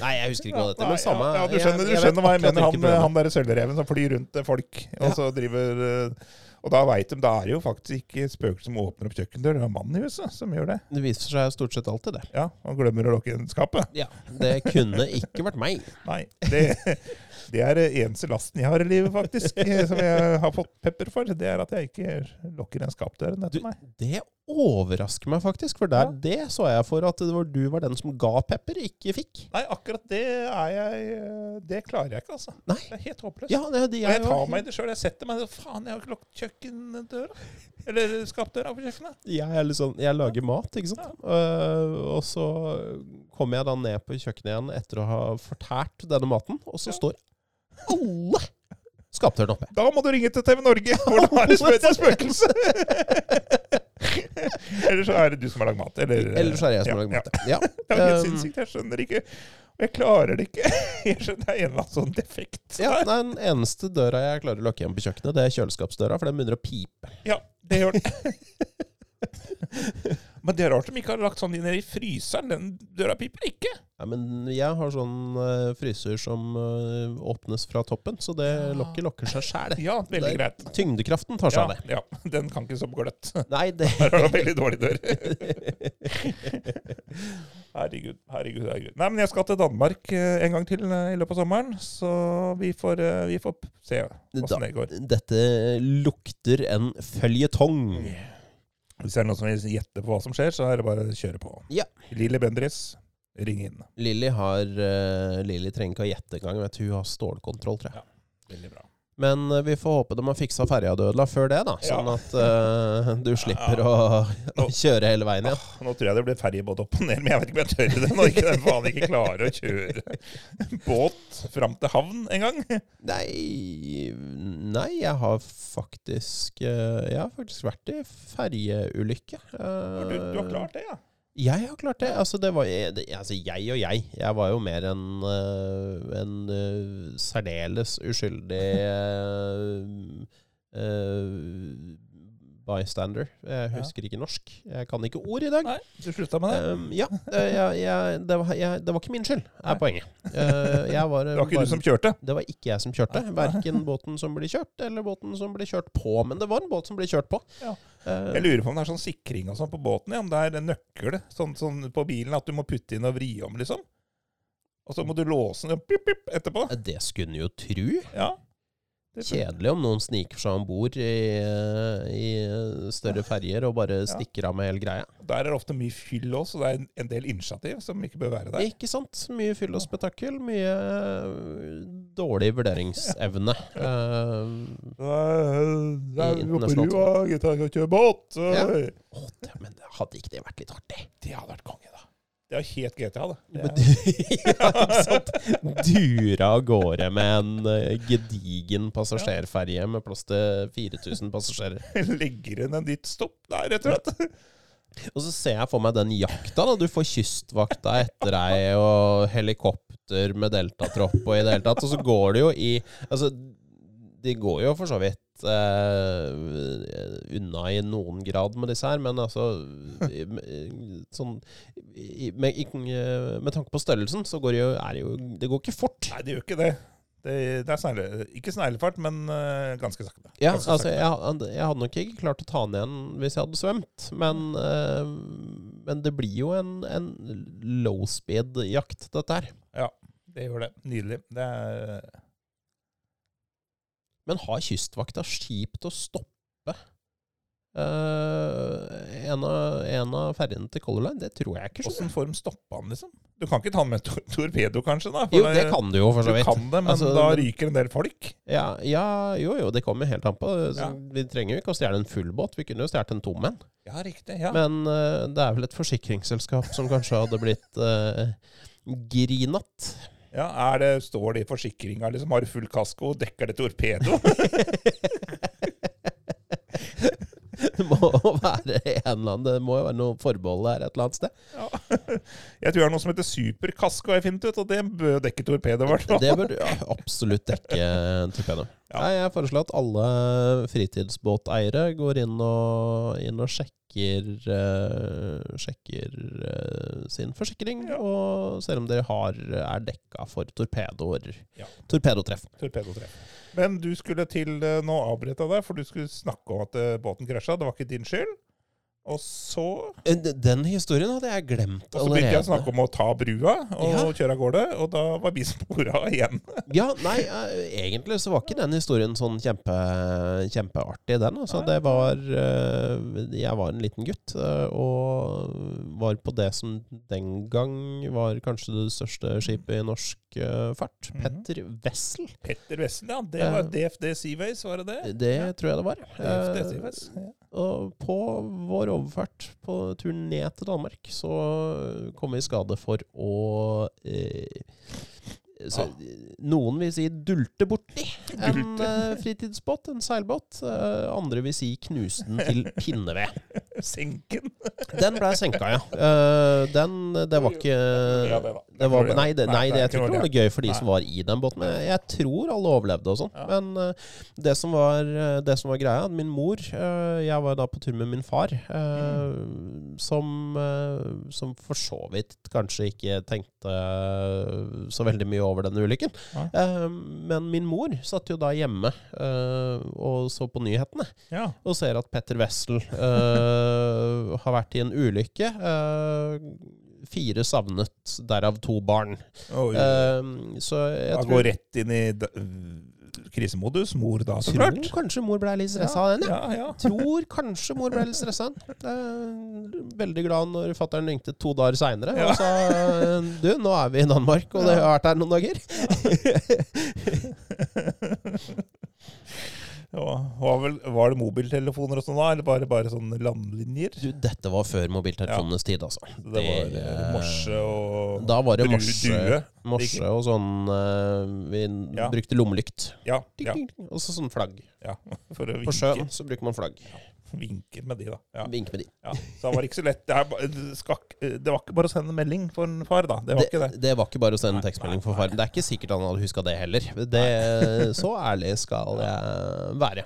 A: Nei, jeg husker ikke hva det heter,
B: Nei,
A: men samme
B: ja, du skjønner, du
A: jeg vet
B: skjønner hva jeg mener. Han, han der sølvreven som flyr rundt folk, og så driver øh, Og da veit de, da er det jo faktisk ikke spøkelser som åpner opp kjøkkendøra, det er mannen i huset som gjør det.
A: Det viser seg stort sett alltid det.
B: Ja, Og glemmer å lukke inn skapet.
A: Ja, Det kunne ikke vært meg.
B: Nei. Det, det er det eneste lasten jeg har i livet, faktisk, eh, som jeg har fått pepper for. Det er at jeg ikke lukker den skapdøren etter meg.
A: det overrasker meg faktisk, for der,
B: Ja.
A: det så jeg for at det var du var den som ga pepper, ikke fikk.
B: Nei, akkurat det er jeg øh, Det klarer jeg ikke, altså.
A: Nei.
B: Det er helt håpløst.
A: Ja, det, det
B: Og
A: er
B: jeg tar meg i det sjøl. Jeg setter meg Faen, jeg har ikke lukket kjøkkendøra. Eller skapdøra på kjøkkenet.
A: jeg, er litt sånn, jeg lager mat, ikke sant. Øh, og så kommer jeg da ned på kjøkkenet igjen etter å ha fortært denne maten, og så
B: Ja.
A: står alle skapdørene oppe.
B: Da må du ringe til TV Norge, for det er det et spøkelse! Eller så er det du som har lagd mat. Eller,
A: Eller så er det jeg som har lagd mat. Ja.
B: Ja, det er helt
A: Um,
B: sinnssykt. Jeg skjønner ikke. Jeg klarer det ikke. Jeg skjønner Det er en eller annen sånn defekt.
A: Ja, nei, Den eneste døra jeg klarer å lukke igjen på kjøkkenet, det er kjøleskapsdøra, for den begynner å pipe.
B: Ja, det gjør den. Men det er rart de ikke har lagt sånn inn i fryseren. Den døra piper ikke.
A: Ja, men jeg har sånn uh, fryser som uh, åpnes fra toppen, så det
B: Ja.
A: lokket lokker seg sjæl.
B: Ja, veldig greit.
A: Tyngdekraften tar seg
B: Ja,
A: av det.
B: ja, den kan ikke så gløtt.
A: Nei, det
B: Der har du veldig dårlig dør. Herregud, herregud, herregud. Nei, men jeg skal til Danmark eh, en gang til i løpet av sommeren, så vi får, vi får se åssen det går.
A: Dette lukter en føljetong.
B: Hvis det er noen som vil gjette på hva som skjer, så er det bare å kjøre på.
A: Ja.
B: Lilly Bendriss, ring inn.
A: Lilly har uh, Lilly trenger ikke å gjette engang. Hun har stålkontroll, tror jeg.
B: Veldig bra.
A: Men eh, vi får håpe de har fiksa ferjadødela før det, da. Sånn
B: Ja.
A: at uh, du slipper å, å kjøre hele veien igjen.
B: Ja. nå tror jeg det blir ferjebåt opp og ned, men jeg vet ikke om jeg tør det når ikke den faen ikke klarer å kjøre båt fram til havn en gang.
A: Nei Nei, jeg har faktisk eh, Jeg har faktisk vært i ferjeulykke. Eh,
B: Du, du har klart det, ja?
A: Jeg har klart det. Altså, det var, det, altså, jeg og jeg. Jeg var jo mer en, eh, en eh, særdeles uskyldig uh, uh, bystander. Jeg husker ikke norsk. Jeg kan ikke ord i dag.
B: Nei, du slutta med det?
A: Um, ja, eh, jeg, jeg, det, var, jeg, det var ikke min skyld, er poenget. Uh, jeg var,
B: Det var ikke
A: bare-
B: du som kjørte?
A: det var ikke jeg som kjørte. Verken båten som ble kjørt, eller båten som ble kjørt på. Men det var en båt som ble kjørt på.
B: Ja.
A: Eh,
B: Jeg lurer på om det er sånn sikring og sånn på båten, ja, om det er en nøkkel sånn, sånn på bilen at du må putte inn og vri om, liksom. Og så må du låse den pip, pip, etterpå.
A: det skulle en jo tru.
B: Ja.
A: Kjedelig om noen sniker seg om bord i, i større ferjer og bare stikker av med hele greia.
B: Der er det ofte mye fyll også, så det er en- del initiativ som ikke bør være der.
A: Ikke sant? Mye fyll og spetakkel. Mye øh, dårlig vurderingsevne. Nei,
B: Det
A: I på
B: Rua, gutta kan kjøre båt.
A: Ja. Oh, det, men hadde ikke det vært litt artig?
B: Det hadde vært konge, da. Det er helt GTA, det. det er,
A: ja, ikke sant? Dura av gårde med en eh, gedigen passasjerferje med plass til 4000 passasjerer.
B: legger inn en ditt stopp der, rett og slett.
A: Og så ser jeg for meg den jakta. da Du får kystvakta etter deg, og helikopter med deltatropp og i det hele tatt. Og så går det jo i Altså, de går jo for så vidt eh, unna i noen grad med disse her, men altså sånn, med, i, med tanke på størrelsen, så går det jo, det jo Det går ikke fort.
B: Nei, det gjør ikke det. Det, det er snegle, ikke sneglefart, men eh, ganske sakte.
A: Ja,
B: Ganske
A: altså,
B: sakte.
A: jeg, jeg hadde nok ikke klart å ta den igjen hvis jeg hadde svømt, men, eh, men det blir jo en, en low speed-jakt, dette her.
B: Ja, Det gjør det. Nydelig. Det er
A: Men har Kystvakta skip til å stoppe eh, en, av, en av ferjene til Color Line? Det tror jeg ikke.
B: Åssen de stoppa han, liksom? Du kan ikke ta han med tor torpedo, kanskje? da?
A: For Jo, det kan du jo, for
B: Du
A: så vidt.
B: kan det, men
A: Altså,
B: da ryker en del folk.
A: Ja, ja, jo, jo, det kommer helt an på.
B: Ja.
A: Vi trenger jo ikke å stjele en full båt, vi kunne jo stjålet en tom en.
B: Ja, riktig. ja.
A: Men uh, det er vel et forsikringsselskap som kanskje hadde blitt uh, grinatt.
B: Ja, det, Står det i forsikringa liksom, har du full kasko, dekker det torpedo?
A: Det må være en eller annen Det må jo være noe forbehold her et eller annet sted.
B: ja. Jeg tror det er noe som heter superkasko, jeg har funnet ut, og det bør dekke torpedo.
A: Det bør ja, absolutt dekke torpedo.
B: Ja.
A: Jeg foreslår at alle fritidsbåteiere går inn og, inn og sjekker, uh, sjekker uh, sin forsikring,
B: Ja.
A: og ser om dere har, er dekka for torpedoer.
B: Ja.
A: Torpedotreff.
B: Torpedotreff. Men du skulle til eh, Nå avbrøt jeg deg, for du skulle snakke om at båten krasja. Det var ikke din skyld. Og så
A: Eh, Den historien hadde jeg glemt allerede.
B: Og så begynte jeg å snakke om å ta brua og
A: Ja.
B: kjøre av gårde, og da var vi spora igjen.
A: Ja, nei, eh, egentlig så var ikke den historien sånn kjempe, kjempeartig, den. Altså, det var eh, Jeg var en liten gutt, og var på det som den gang var kanskje det største skipet i norsk fart.
B: Mhm.
A: Petter Wessel.
B: Petter Wessel, ja. Det var DFD Seaways, var det det?
A: Det tror jeg det var.
B: DFD Seaways. Ja.
A: Og på vår overfart på turen ned til Danmark, så kom vi i skade for å eh, så, Noen vil si dulte borti en eh, fritidsbåt, en seilbåt. Eh, andre vil si knuse den til pinneved.
B: Senken.
A: Den ble senka, ja. Uh, den Det var ikke
B: Ja, det
A: var, nei, det, nei, det, jeg tror ikke det var noe gøy for de
B: Nei.
A: som var i den båten. Jeg tror alle overlevde og sånn.
B: Ja.
A: Men uh, det, som var, eh, det som var greia Min mor uh, Jeg var da på tur med min far,
B: Mm.
A: som, som for så vidt kanskje ikke tenkte så veldig mye over denne ulykken. Eh, men min mor satt jo da hjemme og så på nyhetene og ser at Petter Wessel eh, har vært i en ulykke. Uh, fire savnet, derav to barn.
B: Oi.
A: uh, så jeg
B: Da
A: tror,
B: går rett inn i krisemodus. Mor da, så
A: tror kanskje mor ble litt stressa av den. Ja.
B: Ja, ja.
A: Tror kanskje mor ble litt stressa. Veldig glad når fatter'n ringte to dager seinere
B: Ja.
A: og sa Du, nå er vi i Danmark, og det har vært her noen dager.
B: Ja. Var, vel, var det mobiltelefoner og sånn da, eller bare, bare sånne landlinjer?
A: Du, dette var før mobiltelefonenes tid, altså.
B: Så det var
A: Det,
B: eh, morse og
A: Da var det morse. Morse og sånn eh, Vi
B: Ja.
A: brukte lommelykt.
B: Ja, ja.
A: Og så sånn flagg.
B: ja. For å
A: På
B: vinke,
A: sjøen så bruker man flagg.
B: vinke med de, da. Ja.
A: Vink med de.
B: Ja. Så det var ikke så lett. Det, er, skak, det, det var ikke bare å sende melding for en far, da. Det var ikke det.
A: det var ikke bare å sende
B: Nei,
A: tekstmelding
B: nei,
A: for far. Det er ikke sikkert han hadde huska det heller. Det, så ærlig skal jeg være.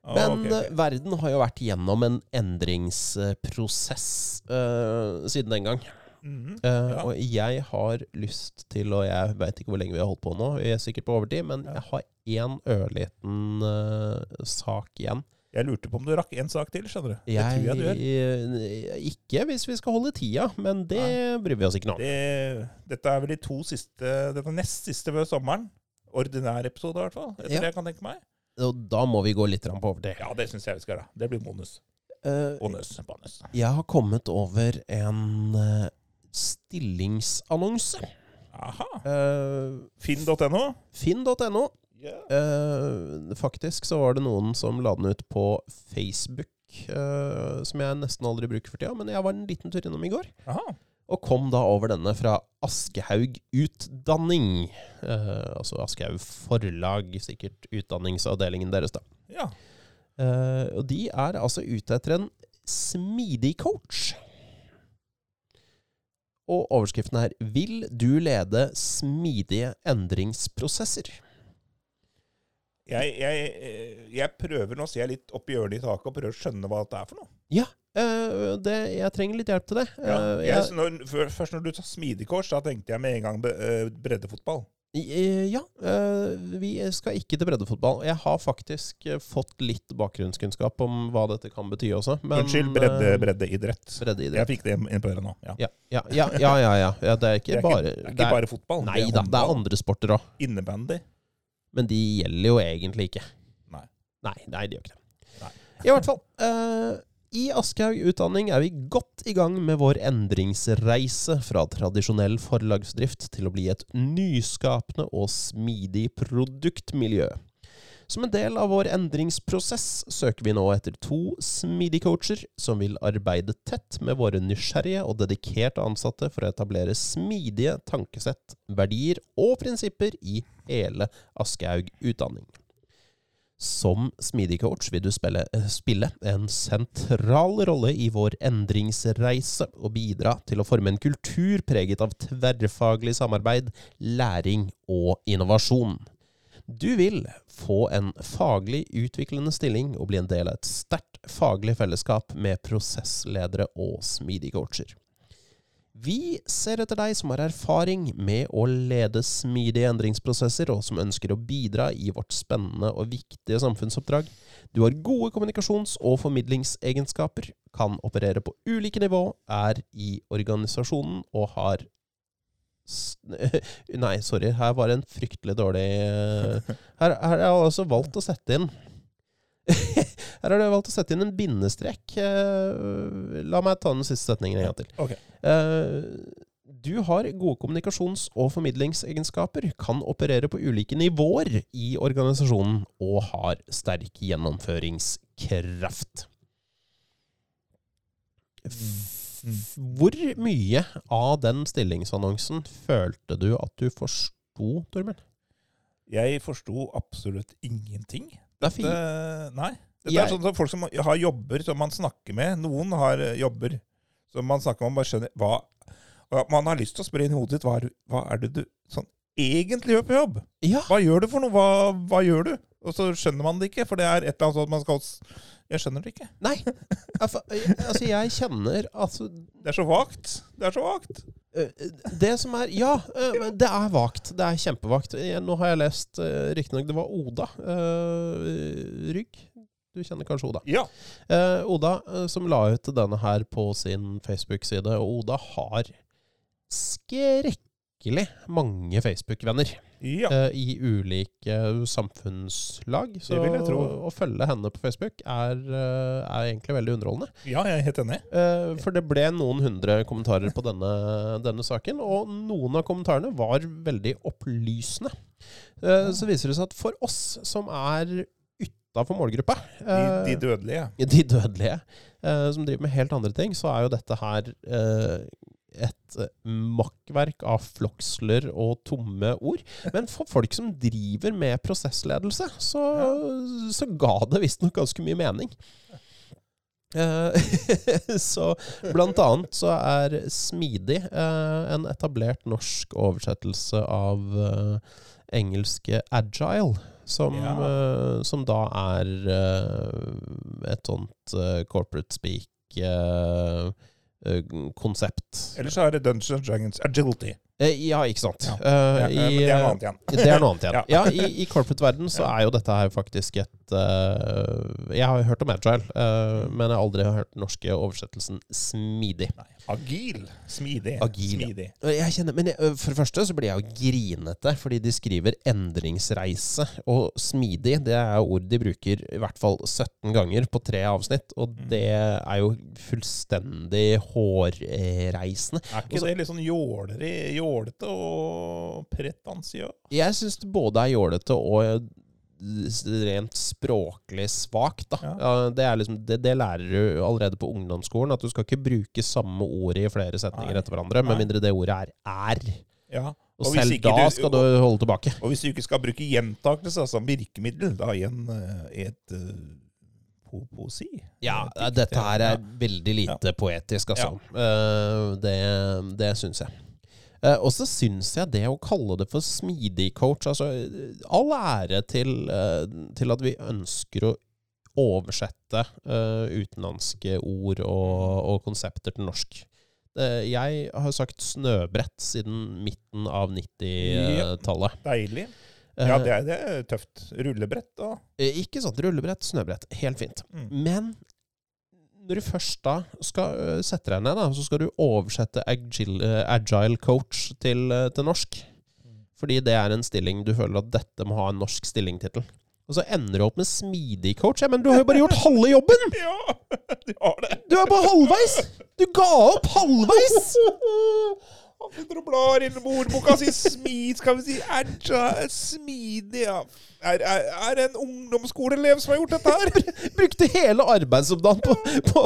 B: Ah,
A: Men
B: okay, ok.
A: eh, verden har jo vært gjennom en endringsprosess uh, siden den gang.
B: Mhm.
A: Eh,
B: Ja.
A: Og jeg har lyst til, og jeg veit ikke hvor lenge vi har holdt på nå, vi er sikkert på overtid, men
B: Ja.
A: jeg har én ørliten uh, sak igjen.
B: Jeg lurte på om du rakk en sak til, skjønner du. Det
A: Jeg,
B: tror jeg du gjør.
A: eh, Ikke hvis vi skal holde tida, men det bryr vi oss ikke nå om.
B: Det, dette er vel de to siste Dette nest siste før sommeren. Ordinær episode, i hvert fall. Etter
A: Ja.
B: det jeg kan tenke meg.
A: Og da må vi gå litt på overtid.
B: Ja, det syns jeg vi skal gjøre. Det blir bonus.
A: Uh,
B: Bonus. bonus.
A: jeg har kommet over en uh, stillingsannonse.
B: Aha.
A: Uh,
B: Finn.no.
A: Finn.no.
B: Ja.
A: Eh, faktisk så var det noen som la den ut på Facebook, eh, som jeg nesten aldri bruker for tida, men jeg var en liten tur innom i går.
B: Aha.
A: Og kom da over denne fra Aschehoug Utdanning. Eh, altså Aschehoug Forlag, sikkert utdanningsavdelingen deres, da.
B: Ja.
A: Eh, og de er altså ute etter en smidig coach. Og overskriften er 'Vil du lede smidige endringsprosesser'?
B: Jeg, jeg, eh, jeg prøver nå å se litt opp i hjørnet i taket og prøver å skjønne hva dette er for noe.
A: Ja, øh, det, jeg trenger litt hjelp til det.
B: Ja,
A: Eh,
B: jeg,
A: jeg-
B: når, før- først når du sa smidigkors, da tenkte jeg med en gang breddefotball.
A: Ja, vi skal ikke til breddefotball. Jeg har faktisk fått litt bakgrunnskunnskap om hva dette kan bety også. Men,
B: Unnskyld, bredde, breddeidrett.
A: breddeidrett.
B: Jeg fikk det inn på øret nå. Ja.
A: Ja, ja, ja, ja, ja, ja. ja det er ikke
B: Det er
A: bare
B: det er ikke bare fotball.
A: Nei da, det er andre sporter òg.
B: Innebandy.
A: Men de gjelder jo egentlig ikke.
B: Nei.
A: Nei, nei de gjør ikke det.
B: Nei.
A: I hvert fall. Uh, I Aschehoug Utdanning er vi godt i gang med vår endringsreise fra tradisjonell forlagsdrift til å bli et nyskapende og smidig produktmiljø. Som en del av vår endringsprosess søker vi nå etter to smidige coacher som vil arbeide tett med våre nysgjerrige og dedikerte ansatte for å etablere smidige tankesett, verdier og prinsipper i hele Aschehoug Utdanning. Som smidig coach vil du spille, eh, spille en sentral rolle i vår endringsreise og bidra til å forme en kultur preget av tverrfaglig samarbeid, læring og innovasjon. Du vil få en faglig utviklende stilling og bli en del av et sterkt faglig fellesskap med prosessledere og smidige coacher. Vi ser etter deg som har erfaring med å lede smidige endringsprosesser, og som ønsker å bidra i vårt spennende og viktige samfunnsoppdrag. Du har gode kommunikasjons- og formidlingsegenskaper, kan operere på ulike nivå, er i organisasjonen og har Nei, sorry, her var det en fryktelig dårlig eh, Her, har jeg altså valgt å sette inn Her har du valgt å sette inn en bindestrek. Eh, La meg ta den siste setningen en gang til.
B: Okay.
A: Eh, Du har gode kommunikasjons- og formidlingsegenskaper, kan operere på ulike nivåer i organisasjonen og har sterk gjennomføringskraft. Hvor mye av den stillingsannonsen følte du at du forsto, Torbjørn?
B: Jeg forsto absolutt ingenting.
A: Det er fint.
B: Det, nei. Dette
A: Jeg-
B: er sånn som folk som har jobber som man snakker med. Noen har eh, jobber som man snakker med, man bare skjønner hva og Man har lyst til å spørre inn i hodet ditt hva hva er det du sånn, egentlig gjør på jobb.
A: Ja.
B: Hva gjør du for noe? Hva, hva gjør du? Og så skjønner man det ikke, for det er et eller annet sånn at man skal Jeg skjønner det ikke.
A: Nei. Altså, jeg kjenner altså
B: Det er så vagt. Det er så vagt.
A: Eh, Det som er Ja, eh, det er vagt. Det er kjempevagt. Nå har jeg lest uh, Riktignok det var Oda eh, Rygg. Du kjenner kanskje Oda?
B: Ja.
A: Eh, Oda eh, som la ut denne her på sin Facebook-side, og Oda har skrekkelig mange Facebook-venner
B: ja.
A: eh, i ulike samfunnslag. Så å følge henne på Facebook er, eh, er egentlig veldig underholdende.
B: Ja, jeg er helt enig.
A: Eh, For det ble noen hundre kommentarer på denne, denne saken, og noen av kommentarene var veldig opplysende. Så viser det seg at for oss som er utafor målgruppa,
B: De, de dødelige.
A: de dødelige, eh, som driver med helt andre ting, så er jo dette her eh, et eh, makkverk av floksler og tomme ord. Men for folk som driver med prosessledelse, så, så ga det visstnok ganske mye mening. Eh, så blant annet så er Smidig eh, en etablert norsk oversettelse av engelske agile. Som,
B: Ja.
A: som da er et sånt corporate speak konsept.
B: Ellers så er det Dungeons Dragons Agility.
A: Eh, ja, ikke sant.
B: Ja.
A: Eh, i,
B: det er noe annet igjen.
A: det er noe annet igjen.
B: Ja.
A: Ja, I, i corporate-verden så er jo dette her faktisk et uh, Jeg har hørt om agile, uh, men jeg har aldri hørt den norske oversettelsen smidig.
B: Nei, agil. Smidig.
A: Agil.
B: Smidig.
A: Eh, Jeg kjenner, men jeg, for det første så blir jeg jo grinete, fordi de skriver 'endringsreise'. Og 'smidig' det er ord de bruker i hvert fall 17 ganger på tre avsnitt. Og
B: Mm.
A: det er jo fullstendig hårreisende.
B: Er ikke det litt sånn jåleri, jålete og pretensiøs?
A: Jeg syns det både er jålete og eh, rent språklig svakt.
B: Ja.
A: Ja, det, liksom, det, det lærer du allerede på ungdomsskolen, at du skal ikke bruke samme ordet i flere setninger
B: Nei.
A: etter hverandre, med mindre det ordet er 'er'.
B: Ja.
A: Og,
B: Og
A: selv da
B: du-
A: skal du holde tilbake.
B: Og hvis du ikke skal bruke gjentakelse som virkemiddel, da igjen eh, et uh, poesi.
A: Ja, dette her er veldig lite poetisk, altså. Eh, det det syns jeg. Eh, og så syns jeg det å kalle det for smidig coach altså eh, All ære til, eh, til at vi ønsker å oversette utenlandske ord og, og konsepter til norsk. Jeg har sagt snøbrett siden midten av 90-tallet.
B: Ja,
A: Deilig.
B: Ja, det er, det er tøft. Rullebrett og
A: Ikke sant. Rullebrett, snøbrett. Helt fint.
B: Mm.
A: Men når du først da skal sette deg ned, da, så skal du oversette agile, eh, agile coach til, eh, til norsk. Fordi det er en stilling du føler at dette må ha en norsk stillingtittel. Og så ender du opp med smidig coach. Ja, men du har jo bare gjort halve jobben!
B: Ja, de har det.
A: Du er bare halvveis! Du ga opp halvveis!
B: Han sitter og blar i ordboka si. Smid, skal vi si. Agile, smidig, ja. Er, er, er en ungdomsskoleelev som har gjort dette her?
A: Brukte hele på, på,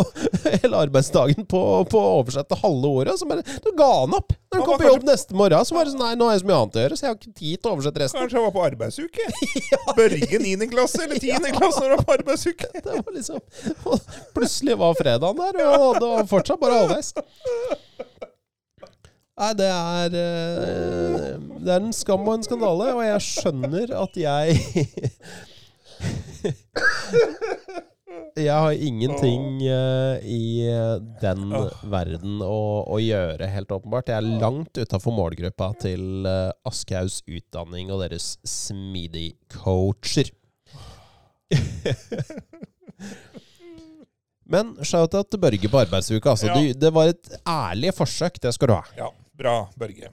A: hele arbeidsdagen på, på å oversette halve året. Så bare, da ga han opp. Når han kom på jobb neste morgen, så var det sånn Nei, nå har jeg så mye annet å gjøre, så jeg har ikke tid til å oversette resten.
B: Kanskje han var på arbeidsuke? Børge 9. klasse eller 10. klasse når han var på arbeidsuke?
A: Det var liksom Plutselig var fredagen der, og det var fortsatt bare halvveis. Nei, det er eh, Det er en skam og en skandale, og jeg skjønner at jeg Jeg har ingenting eh, i den verden å, å gjøre, helt åpenbart. Jeg er langt utafor målgruppa til Aschehougs utdanning og deres smidig coacher. Men shout-out til Børge på arbeidsuka. Altså.
B: Ja.
A: Du, det var et ærlig forsøk, det skal du ha.
B: Ja, bra, Børge.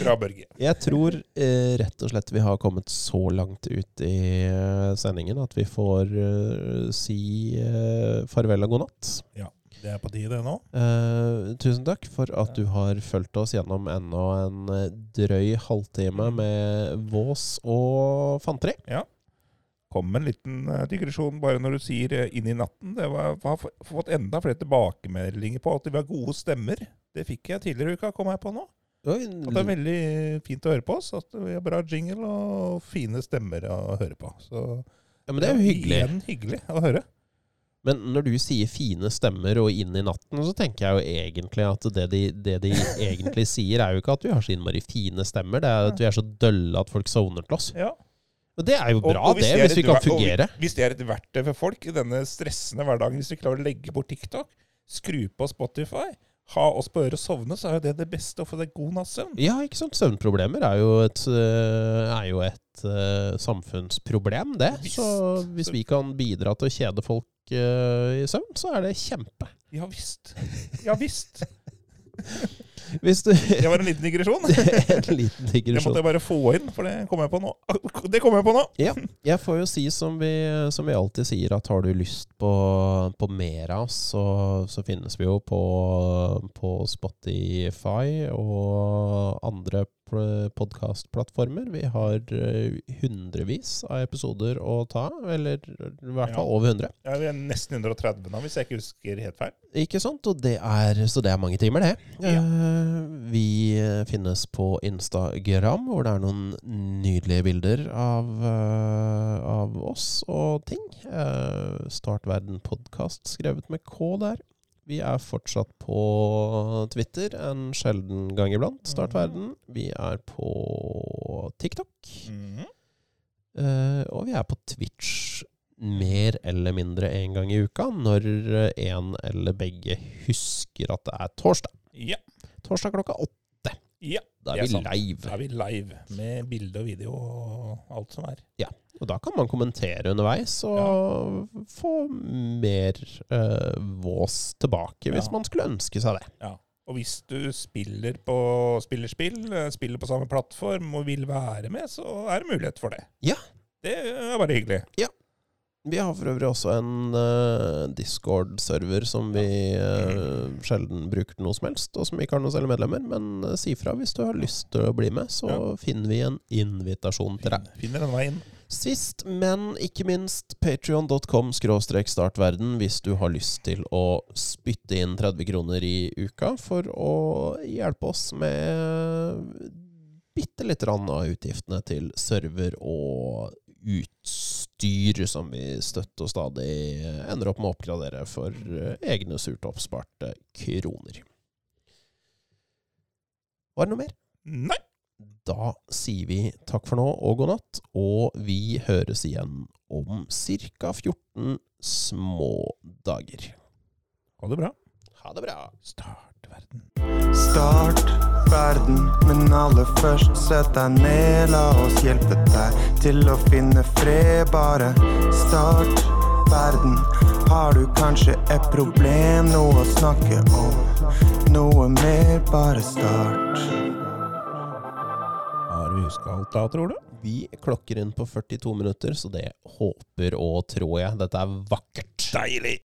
B: Bra, Børge.
A: Jeg tror eh, rett og slett vi har kommet så langt ut i eh, sendingen at vi får eh, si eh, farvel og god natt.
B: Ja, Det er på tide nå.
A: Eh, tusen takk for at du har fulgt oss gjennom ennå en eh, drøy halvtime med vås og fanteri.
B: Kom en liten eh, digresjon bare når du sier eh, 'inn i natten'. Det var, har fått enda flere tilbakemeldinger på at vi har gode stemmer. Det fikk jeg tidligere i uka, kom jeg på nå.
A: Oi,
B: At det er veldig fint å høre på oss. At vi har bra jingle og fine stemmer å høre på. Så
A: ja, men det er jo hyggelig.
B: Igjen hyggelig å høre.
A: Men når du sier fine stemmer og inn i natten, så tenker jeg jo egentlig at det de, det de egentlig sier, er jo ikke at vi har så innmari fine stemmer, det er at vi er så dølle at folk sovner til oss.
B: Ja.
A: Og det er jo bra,
B: og og
A: det,
B: det
A: hvis vi kan
B: fungere. og. Hvis det er et verktøy for folk i denne stressende hverdagen, hvis vi klarer å legge bort TikTok, skru på Spotify, ha oss på øret og sovne, så er jo det det beste å få deg god natts søvn.
A: Ja, ikke sant. Søvnproblemer er jo et, øh, er jo et uh, samfunnsproblem, det.
B: Visst.
A: Så hvis vi kan bidra til å kjede folk uh, i søvn, så er det kjempe.
B: Ja visst. Ja visst.
A: Hvis du
B: Det var en liten digresjon.
A: En liten
B: Det
A: digresjon.
B: måtte jeg bare få inn, for det kommer jeg på nå. Det kommer jeg på nå!
A: Ja, jeg får jo si som vi, som vi alltid sier, at har du lyst på, på mer av oss, så, så finnes vi jo på, på Spotify og andre podkastplattformer. Vi har eh, hundrevis av episoder å ta, eller i hvert fall
B: Ja.
A: over 100.
B: Ja, Vi er nesten 130 nå, hvis jeg ikke husker helt feil.
A: Ikke sant? Og det er, så det er mange timer, det.
B: Ja.
A: Eh, vi finnes på Instagram, hvor det er noen nydelige bilder av, eh, av oss og ting. Startverden podkast, skrevet med K der. Vi er fortsatt på Twitter en sjelden gang iblant. Startverden. Vi er på TikTok.
B: Mhm.
A: Eh, og vi er på Twitch mer eller mindre en gang i uka, når en eller begge husker at det er torsdag.
B: Ja.
A: Torsdag klokka åtte.
B: ja.
A: Da er
B: er
A: vi
B: sant.
A: live.
B: Da er vi live med bilde og video og alt som er.
A: Og da kan man kommentere underveis og få mer eh, vås tilbake, hvis
B: Ja.
A: man skulle ønske seg det.
B: Ja. Og hvis du spiller på spillerspill, eh, spiller på samme plattform og vil være med, så er det mulighet for det.
A: Ja.
B: Det er bare hyggelig.
A: Vi har for øvrig også en uh, Discord-server som vi uh, sjelden bruker til noe som helst, og som ikke har noen særlig medlemmer. Men uh, si fra hvis du har lyst til å bli med, så
B: Ja.
A: finner vi en invitasjon til deg.
B: Finner en vei inn.
A: Sist, men ikke minst, patrion.com startverden hvis du har lyst til å spytte inn 30 kroner i uka for å hjelpe oss med bitte lite grann av utgiftene til server og utstyr som vi støtt og stadig ender opp med å oppgradere for eh, egne surt oppsparte kroner. Var det noe mer?
B: Nei!
A: Da sier vi takk for nå og god natt, og vi høres igjen om ca. 14 små dager.
B: Ha det bra.
A: Ha det bra.
B: Start verden.
C: Start verden, men aller først sett deg ned. La oss hjelpe deg til å finne fred. Bare start verden. Har du kanskje et problem, noe å snakke om? Noe mer, bare start.
B: Har vi huska alt da, tror du?
A: Vi klokker inn på 42 minutter, så det håper og tror jeg. Dette er vakkert.
B: Deilig!